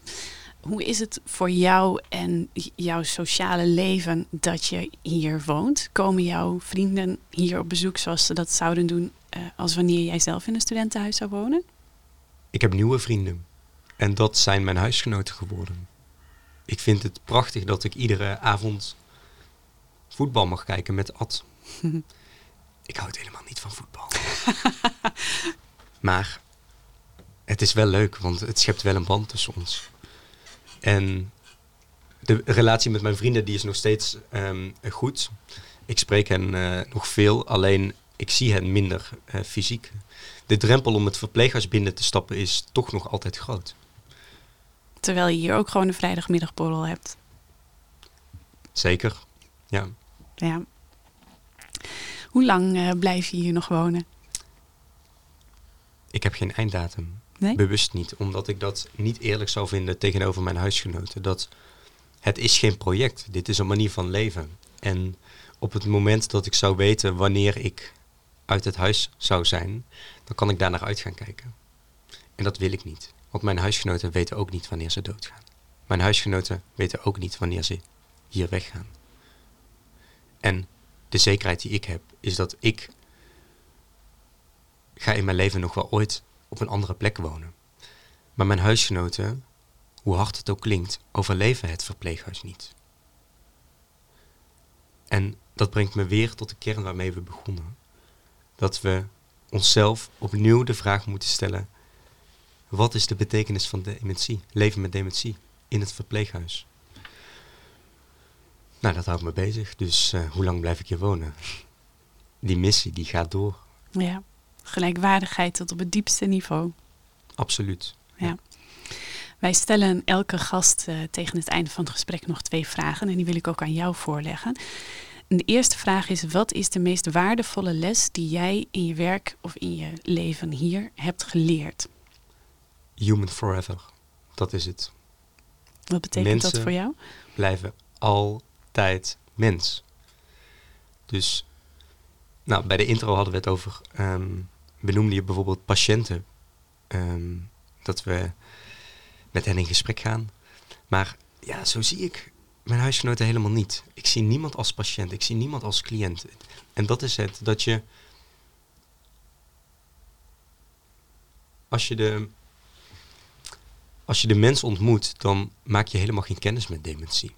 Hoe is het voor jou en jouw sociale leven dat je hier woont? Komen jouw vrienden hier op bezoek zoals ze dat zouden doen eh, als wanneer jij zelf in een studentenhuis zou wonen? Ik heb nieuwe vrienden. En dat zijn mijn huisgenoten geworden. Ik vind het prachtig dat ik iedere avond voetbal mag kijken met Ad. ik houd helemaal niet van voetbal. maar het is wel leuk, want het schept wel een band tussen ons. En de relatie met mijn vrienden die is nog steeds ehm, goed. Ik spreek hen eh, nog veel, alleen ik zie hen minder uh, fysiek. De drempel om het verpleeghuis binnen te stappen is toch nog altijd groot. Terwijl je hier ook gewoon een vrijdagmiddagborrel hebt. Zeker, ja. ja. Hoe lang uh, blijf je hier nog wonen? Ik heb geen einddatum. Bewust niet, omdat ik dat niet eerlijk zou vinden tegenover mijn huisgenoten. Dat het is geen project, dit is een manier van leven. En op het moment dat ik zou weten wanneer ik uit het huis zou zijn, dan kan ik daar naar uit gaan kijken. En dat wil ik niet, want mijn huisgenoten weten ook niet wanneer ze doodgaan. Mijn huisgenoten weten ook niet wanneer ze hier weggaan. En de zekerheid die ik heb, is dat ik ga in mijn leven nog wel ooit op een andere plek wonen. Maar mijn huisgenoten, hoe hard het ook klinkt, overleven het verpleeghuis niet. En dat brengt me weer tot de kern waarmee we begonnen. Dat we onszelf opnieuw de vraag moeten stellen: wat is de betekenis van dementie, leven met dementie in het verpleeghuis? Nou, dat houdt me bezig. Dus uh, hoe lang blijf ik hier wonen? Die missie, die gaat door. Ja, gelijkwaardigheid tot op het diepste niveau. Absoluut. Ja. Wij stellen elke gast uh, tegen het einde van het gesprek nog twee vragen. En die wil ik ook aan jou voorleggen. En de eerste vraag is: wat is de meest waardevolle les die jij in je werk of in je leven hier hebt geleerd? Human forever. Dat is het. Wat betekent dat voor jou? Blijven altijd mens. Dus, nou, bij de intro hadden we het over. Um, benoemde je bijvoorbeeld patiënten. Ehm, dat we met hen in gesprek gaan. Maar ja, zo zie ik mijn huisgenoten helemaal niet. Ik zie niemand als patiënt, ik zie niemand als cliënt. En dat is het, dat je. Als je de. Als je de mens ontmoet, dan maak je helemaal geen kennis met dementie.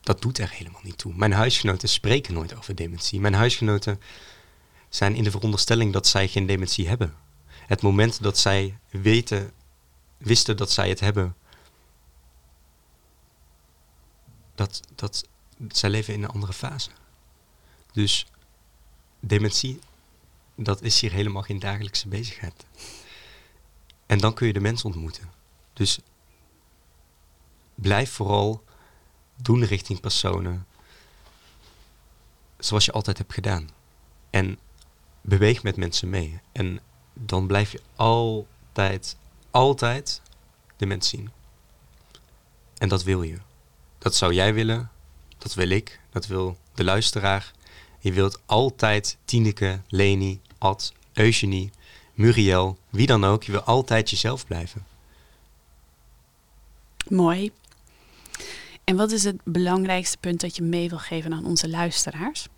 Dat doet er helemaal niet toe. Mijn huisgenoten spreken nooit over dementie. Mijn huisgenoten zijn in de veronderstelling dat zij geen dementie hebben. Het moment dat zij weten, wisten dat zij het hebben, dat, dat zij leven in een andere fase. Dus dementie, dat is hier helemaal geen dagelijkse bezigheid. En dan kun je de mens ontmoeten. Dus blijf vooral doen richting personen zoals je altijd hebt gedaan. En beweeg met mensen mee. En dan blijf je altijd, altijd de mens zien. En dat wil je. Dat zou jij willen, dat wil ik, dat wil de luisteraar. Je wilt altijd Tineke, Leni, Ad, Eugenie, Muriel, wie dan ook. Je wil altijd jezelf blijven. Mooi. En wat is het belangrijkste punt dat je mee wil geven aan onze luisteraars?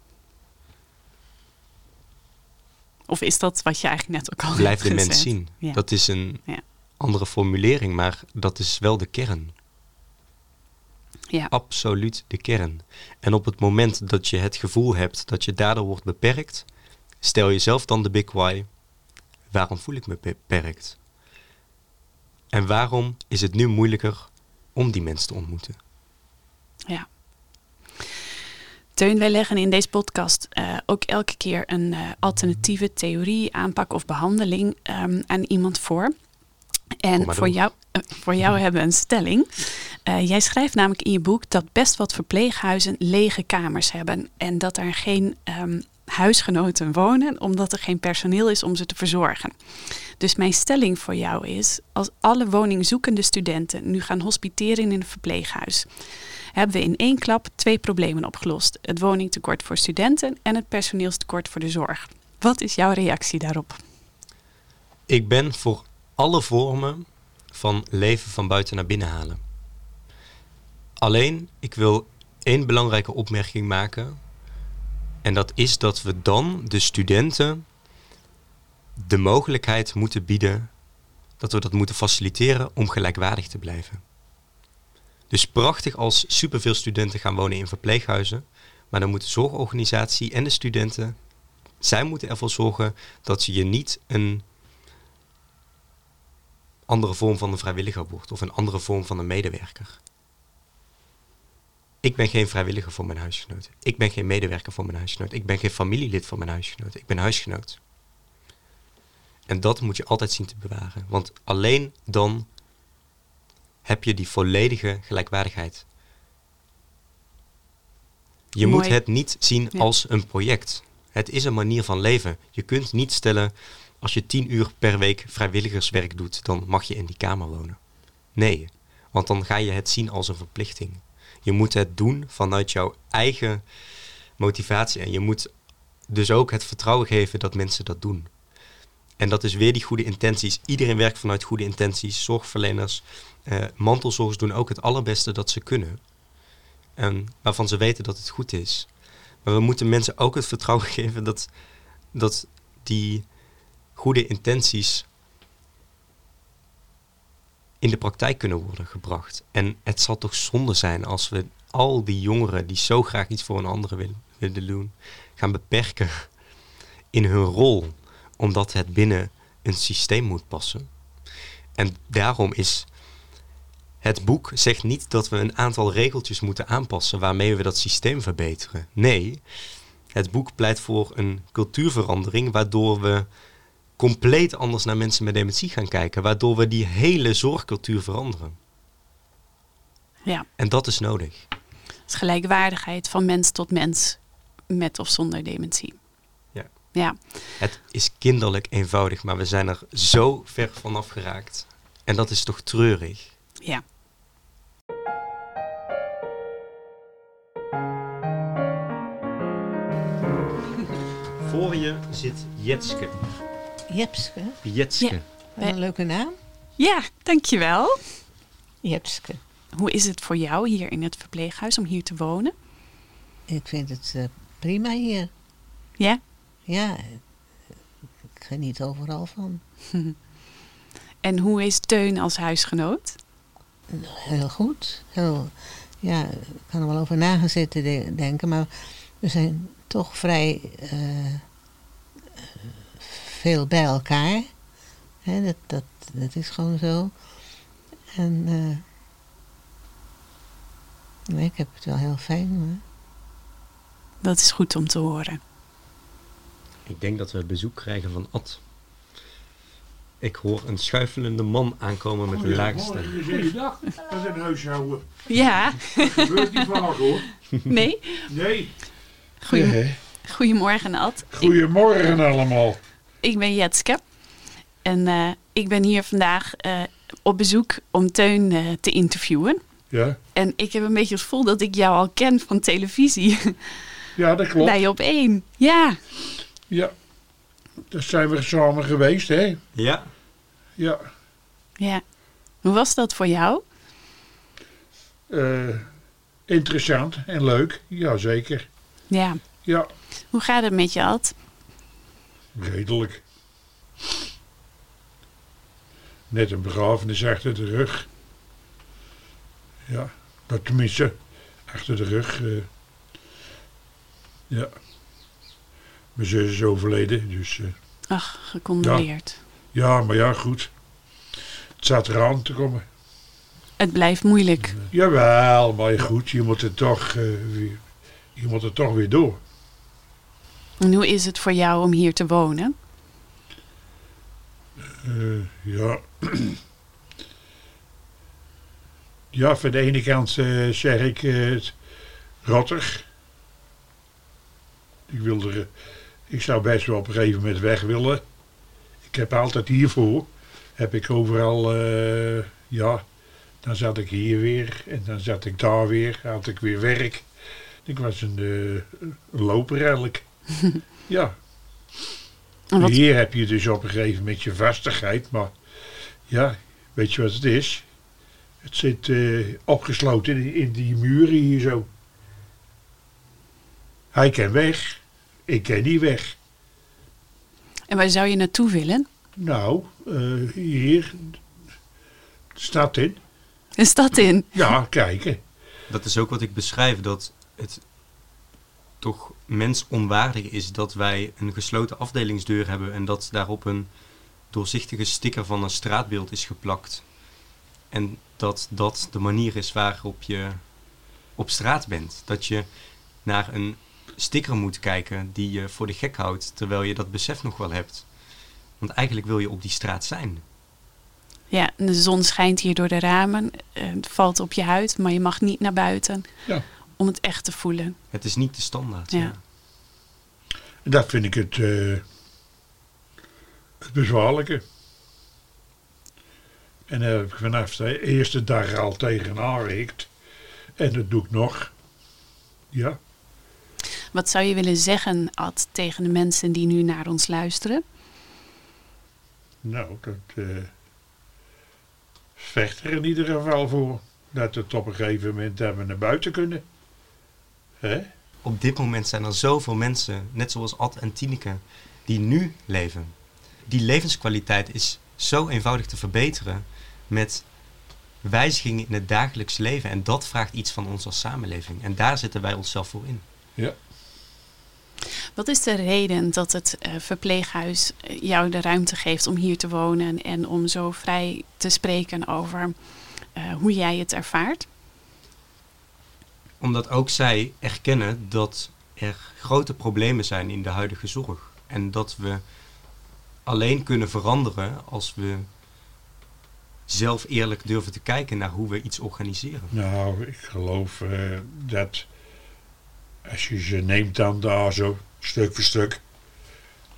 Of is dat wat je eigenlijk net ook al Blijf de mens zien. Dat is een ja. andere formulering, maar dat is wel de kern. Ja. Absoluut de kern. En op het moment dat je het gevoel hebt dat je daardoor wordt beperkt, stel jezelf dan de big why. Waarom voel ik me beperkt? En waarom is het nu moeilijker om die mensen te ontmoeten? Ja. Teun, wij leggen in deze podcast uh, ook elke keer een uh, alternatieve theorie, aanpak of behandeling um, aan iemand voor. En voor jou, uh, voor jou hebben we een stelling. jij schrijft namelijk in je boek dat best wat verpleeghuizen lege kamers hebben. En dat er geen um, huisgenoten wonen, omdat er geen personeel is om ze te verzorgen. Dus mijn stelling voor jou is: als alle woningzoekende studenten nu gaan hospiteren in een verpleeghuis hebben we in één klap twee problemen opgelost. Het woningtekort voor studenten en het personeelstekort voor de zorg. Wat is jouw reactie daarop? Ik ben voor alle vormen van leven van buiten naar binnen halen. Alleen, ik wil één belangrijke opmerking maken. En dat is dat we dan de studenten de mogelijkheid moeten bieden, dat we dat moeten faciliteren om gelijkwaardig te blijven. Dus prachtig als superveel studenten gaan wonen in verpleeghuizen. Maar dan moet de zorgorganisatie en de studenten zij moeten ervoor zorgen dat je niet een andere vorm van een vrijwilliger wordt of een andere vorm van een medewerker. Ik ben geen vrijwilliger voor mijn huisgenoot. Ik ben geen medewerker voor mijn huisgenoot. Ik ben geen familielid van mijn huisgenoot. Ik ben huisgenoot. En dat moet je altijd zien te bewaren. Want alleen dan heb je die volledige gelijkwaardigheid. Je Mooi. moet het niet zien Ja. als een project. Het is een manier van leven. Je kunt niet stellen, als je tien uur per week vrijwilligerswerk doet, dan mag je in die kamer wonen. Nee, want dan ga je het zien als een verplichting. Je moet het doen vanuit jouw eigen motivatie. En je moet dus ook het vertrouwen geven dat mensen dat doen. En dat is weer die goede intenties. Iedereen werkt vanuit goede intenties. Zorgverleners, eh, mantelzorgers doen ook het allerbeste dat ze kunnen. En waarvan ze weten dat het goed is. Maar we moeten mensen ook het vertrouwen geven dat, dat die goede intenties in de praktijk kunnen worden gebracht. En het zal toch zonde zijn als we al die jongeren die zo graag iets voor een andere willen, willen doen, gaan beperken in hun rol, omdat het binnen een systeem moet passen. En daarom is het boek zegt niet dat we een aantal regeltjes moeten aanpassen waarmee we dat systeem verbeteren. Nee, het boek pleit voor een cultuurverandering waardoor we compleet anders naar mensen met dementie gaan kijken, waardoor we die hele zorgcultuur veranderen. Ja, En dat is nodig. het is gelijkwaardigheid van mens tot mens met of zonder dementie. Ja. Ja, Het is kinderlijk eenvoudig, maar we zijn er zo ver vanaf geraakt. En dat is toch treurig. ja. Voor je zit Jetske. Jepske, Jetske. Ja. wat een leuke naam. Ja, dankjewel. Jepske. Hoe is het voor jou hier in het verpleeghuis om hier te wonen? Ik vind het eh, prima hier. Ja? Ja, ik geniet overal van. En hoe is Teun als huisgenoot? Heel goed. Heel, ja, ik kan er wel over na gaan zitten de- denken, maar we zijn toch vrij eh, veel bij elkaar. Hè, dat, dat, dat is gewoon zo. En eh, nee, ik heb het wel heel fijn. hoor. Dat is goed om te horen. Ik denk dat we bezoek krijgen van Ad. Ik hoor een schuifelende man aankomen met een lage stem. Goeiedag, dat is een huishouden. Ja, Dat gebeurt niet vaak hoor. nee. Nee. Goedemorgen, Ad. Ik, Goedemorgen allemaal. ik ben Jetske. En eh, ik ben hier vandaag eh, op bezoek om Teun eh, te interviewen. Ja, En ik heb een beetje het gevoel dat ik jou al ken van televisie. ja dat klopt. Bij op één. Ja. Ja. Daar zijn we samen geweest, hè? Ja, Ja. ja. Hoe was dat voor jou? Eh, interessant en leuk. Jazeker. Ja. Ja, Hoe gaat het met je, Ad? redelijk. Net een begrafenis achter de rug. Ja, dat tenminste, achter de rug. eh. ja. Mijn zus is overleden, dus... eh, Ach, gecondoleerd. Ja, maar ja, goed. Het staat eraan te komen. Het blijft moeilijk. Jawel, maar goed, je moet er toch, eh, weer, je moet er toch weer door. En hoe is het voor jou om hier te wonen? Eh, ja. ja, van de ene kant eh, zeg ik het rottig. Ik, wil er, ik zou best wel op een gegeven moment weg willen. Ik heb altijd hiervoor, heb ik overal, ja, dan zat ik hier weer en dan zat ik daar weer, had ik weer werk. Ik was een, een loper eigenlijk. ja. Wat, Hier heb je dus op een gegeven moment je vastigheid, maar ja, weet je wat het is? Het zit eh, opgesloten in, in die muren hier zo. Hij kan weg, ik kan niet weg. en waar zou je naartoe willen? Nou, eh, hier, de stad in. Een stad in. Ja, kijken. dat is ook wat ik beschrijf, dat het toch mensonwaardig is dat wij een gesloten afdelingsdeur hebben en dat daarop een doorzichtige sticker van een straatbeeld is geplakt. En dat dat de manier is waarop je op straat bent. Dat je naar een sticker moet kijken die je voor de gek houdt, terwijl je dat besef nog wel hebt. Want eigenlijk wil je op die straat zijn. Ja, de zon schijnt hier door de ramen, eh, het valt op je huid, maar je mag niet naar buiten Ja. Om het echt te voelen. Het is niet de standaard. Ja. Dat vind ik het, eh, het bezwaarlijke. En daar heb ik vanaf de eerste dag al tegen aangehikt. En dat doe ik nog. Ja. Wat zou je willen zeggen, Ad, tegen de mensen die nu naar ons luisteren? Nou, dat eh vecht er in ieder geval voor. Dat het op een gegeven moment dat we naar buiten kunnen. Hè? Op dit moment zijn er zoveel mensen, net zoals Ad en Tineke, die nu leven. Die levenskwaliteit is zo eenvoudig te verbeteren met wijzigingen in het dagelijks leven. En dat vraagt iets van ons als samenleving. En daar zitten wij onszelf voor in. Ja. Wat is de reden dat het eh, verpleeghuis eh, jou de ruimte geeft om hier te wonen en om zo vrij te spreken over eh, hoe jij het ervaart? Omdat ook zij erkennen dat er grote problemen zijn in de huidige zorg. En dat we alleen kunnen veranderen als we zelf eerlijk durven te kijken naar hoe we iets organiseren. Nou, ik geloof eh, dat als je ze neemt dan daar zo, stuk voor stuk,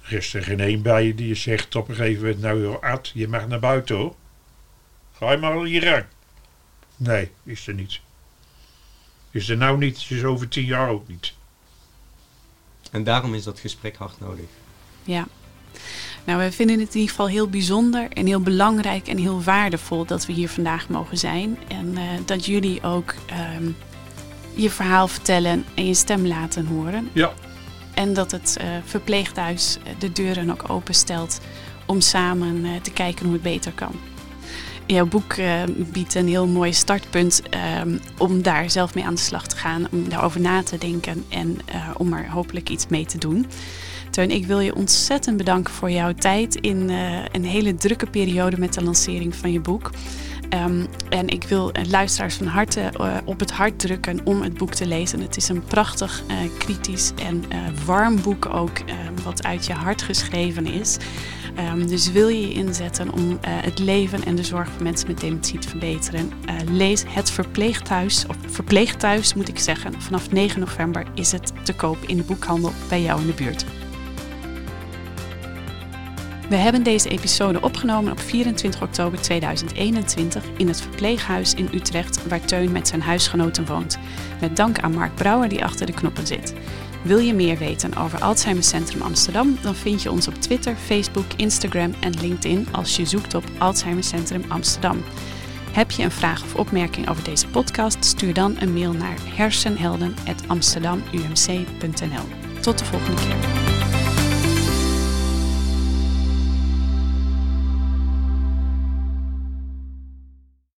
er is er geen één bij je die je zegt op een gegeven moment, nou Ad, je mag naar buiten hoor. Ga je maar hier aan. Nee, is er niet. Is er nou niet, is er over tien jaar ook niet. En daarom is dat gesprek hard nodig. Ja. Nou, we vinden het in ieder geval heel bijzonder en heel belangrijk en heel waardevol dat we hier vandaag mogen zijn. En eh, dat jullie ook ehm, je verhaal vertellen en je stem laten horen. Ja, En dat het eh, verpleeghuis de deuren ook openstelt om samen eh, te kijken hoe het beter kan. Jouw boek eh, biedt een heel mooi startpunt ehm, om daar zelf mee aan de slag te gaan, om daarover na te denken en eh, om er hopelijk iets mee te doen. Teun, ik wil je ontzettend bedanken voor jouw tijd in eh, een hele drukke periode met de lancering van je boek. Ehm, en ik wil luisteraars van harte op het hart drukken om het boek te lezen. Het is een prachtig, kritisch en warm boek ook, eh, wat uit je hart geschreven is. Ehm, dus wil je je inzetten om eh, het leven en de zorg van mensen met dementie te verbeteren, eh, lees Het Verpleegthuis, of Verpleegthuis moet ik zeggen. Vanaf 9 november is het te koop in de boekhandel bij jou in de buurt. We hebben deze episode opgenomen op 24 oktober 2021 in het verpleeghuis in Utrecht, waar Teun met zijn huisgenoten woont. Met dank aan Mark Brouwer die achter de knoppen zit. Wil je meer weten over Alzheimer Centrum Amsterdam? Dan vind je ons op Twitter, Facebook, Instagram en LinkedIn als je zoekt op Alzheimer Centrum Amsterdam. Heb je een vraag of opmerking over deze podcast? Stuur dan een mail naar hersenhelden.amsterdamumc.nl. Tot de volgende keer.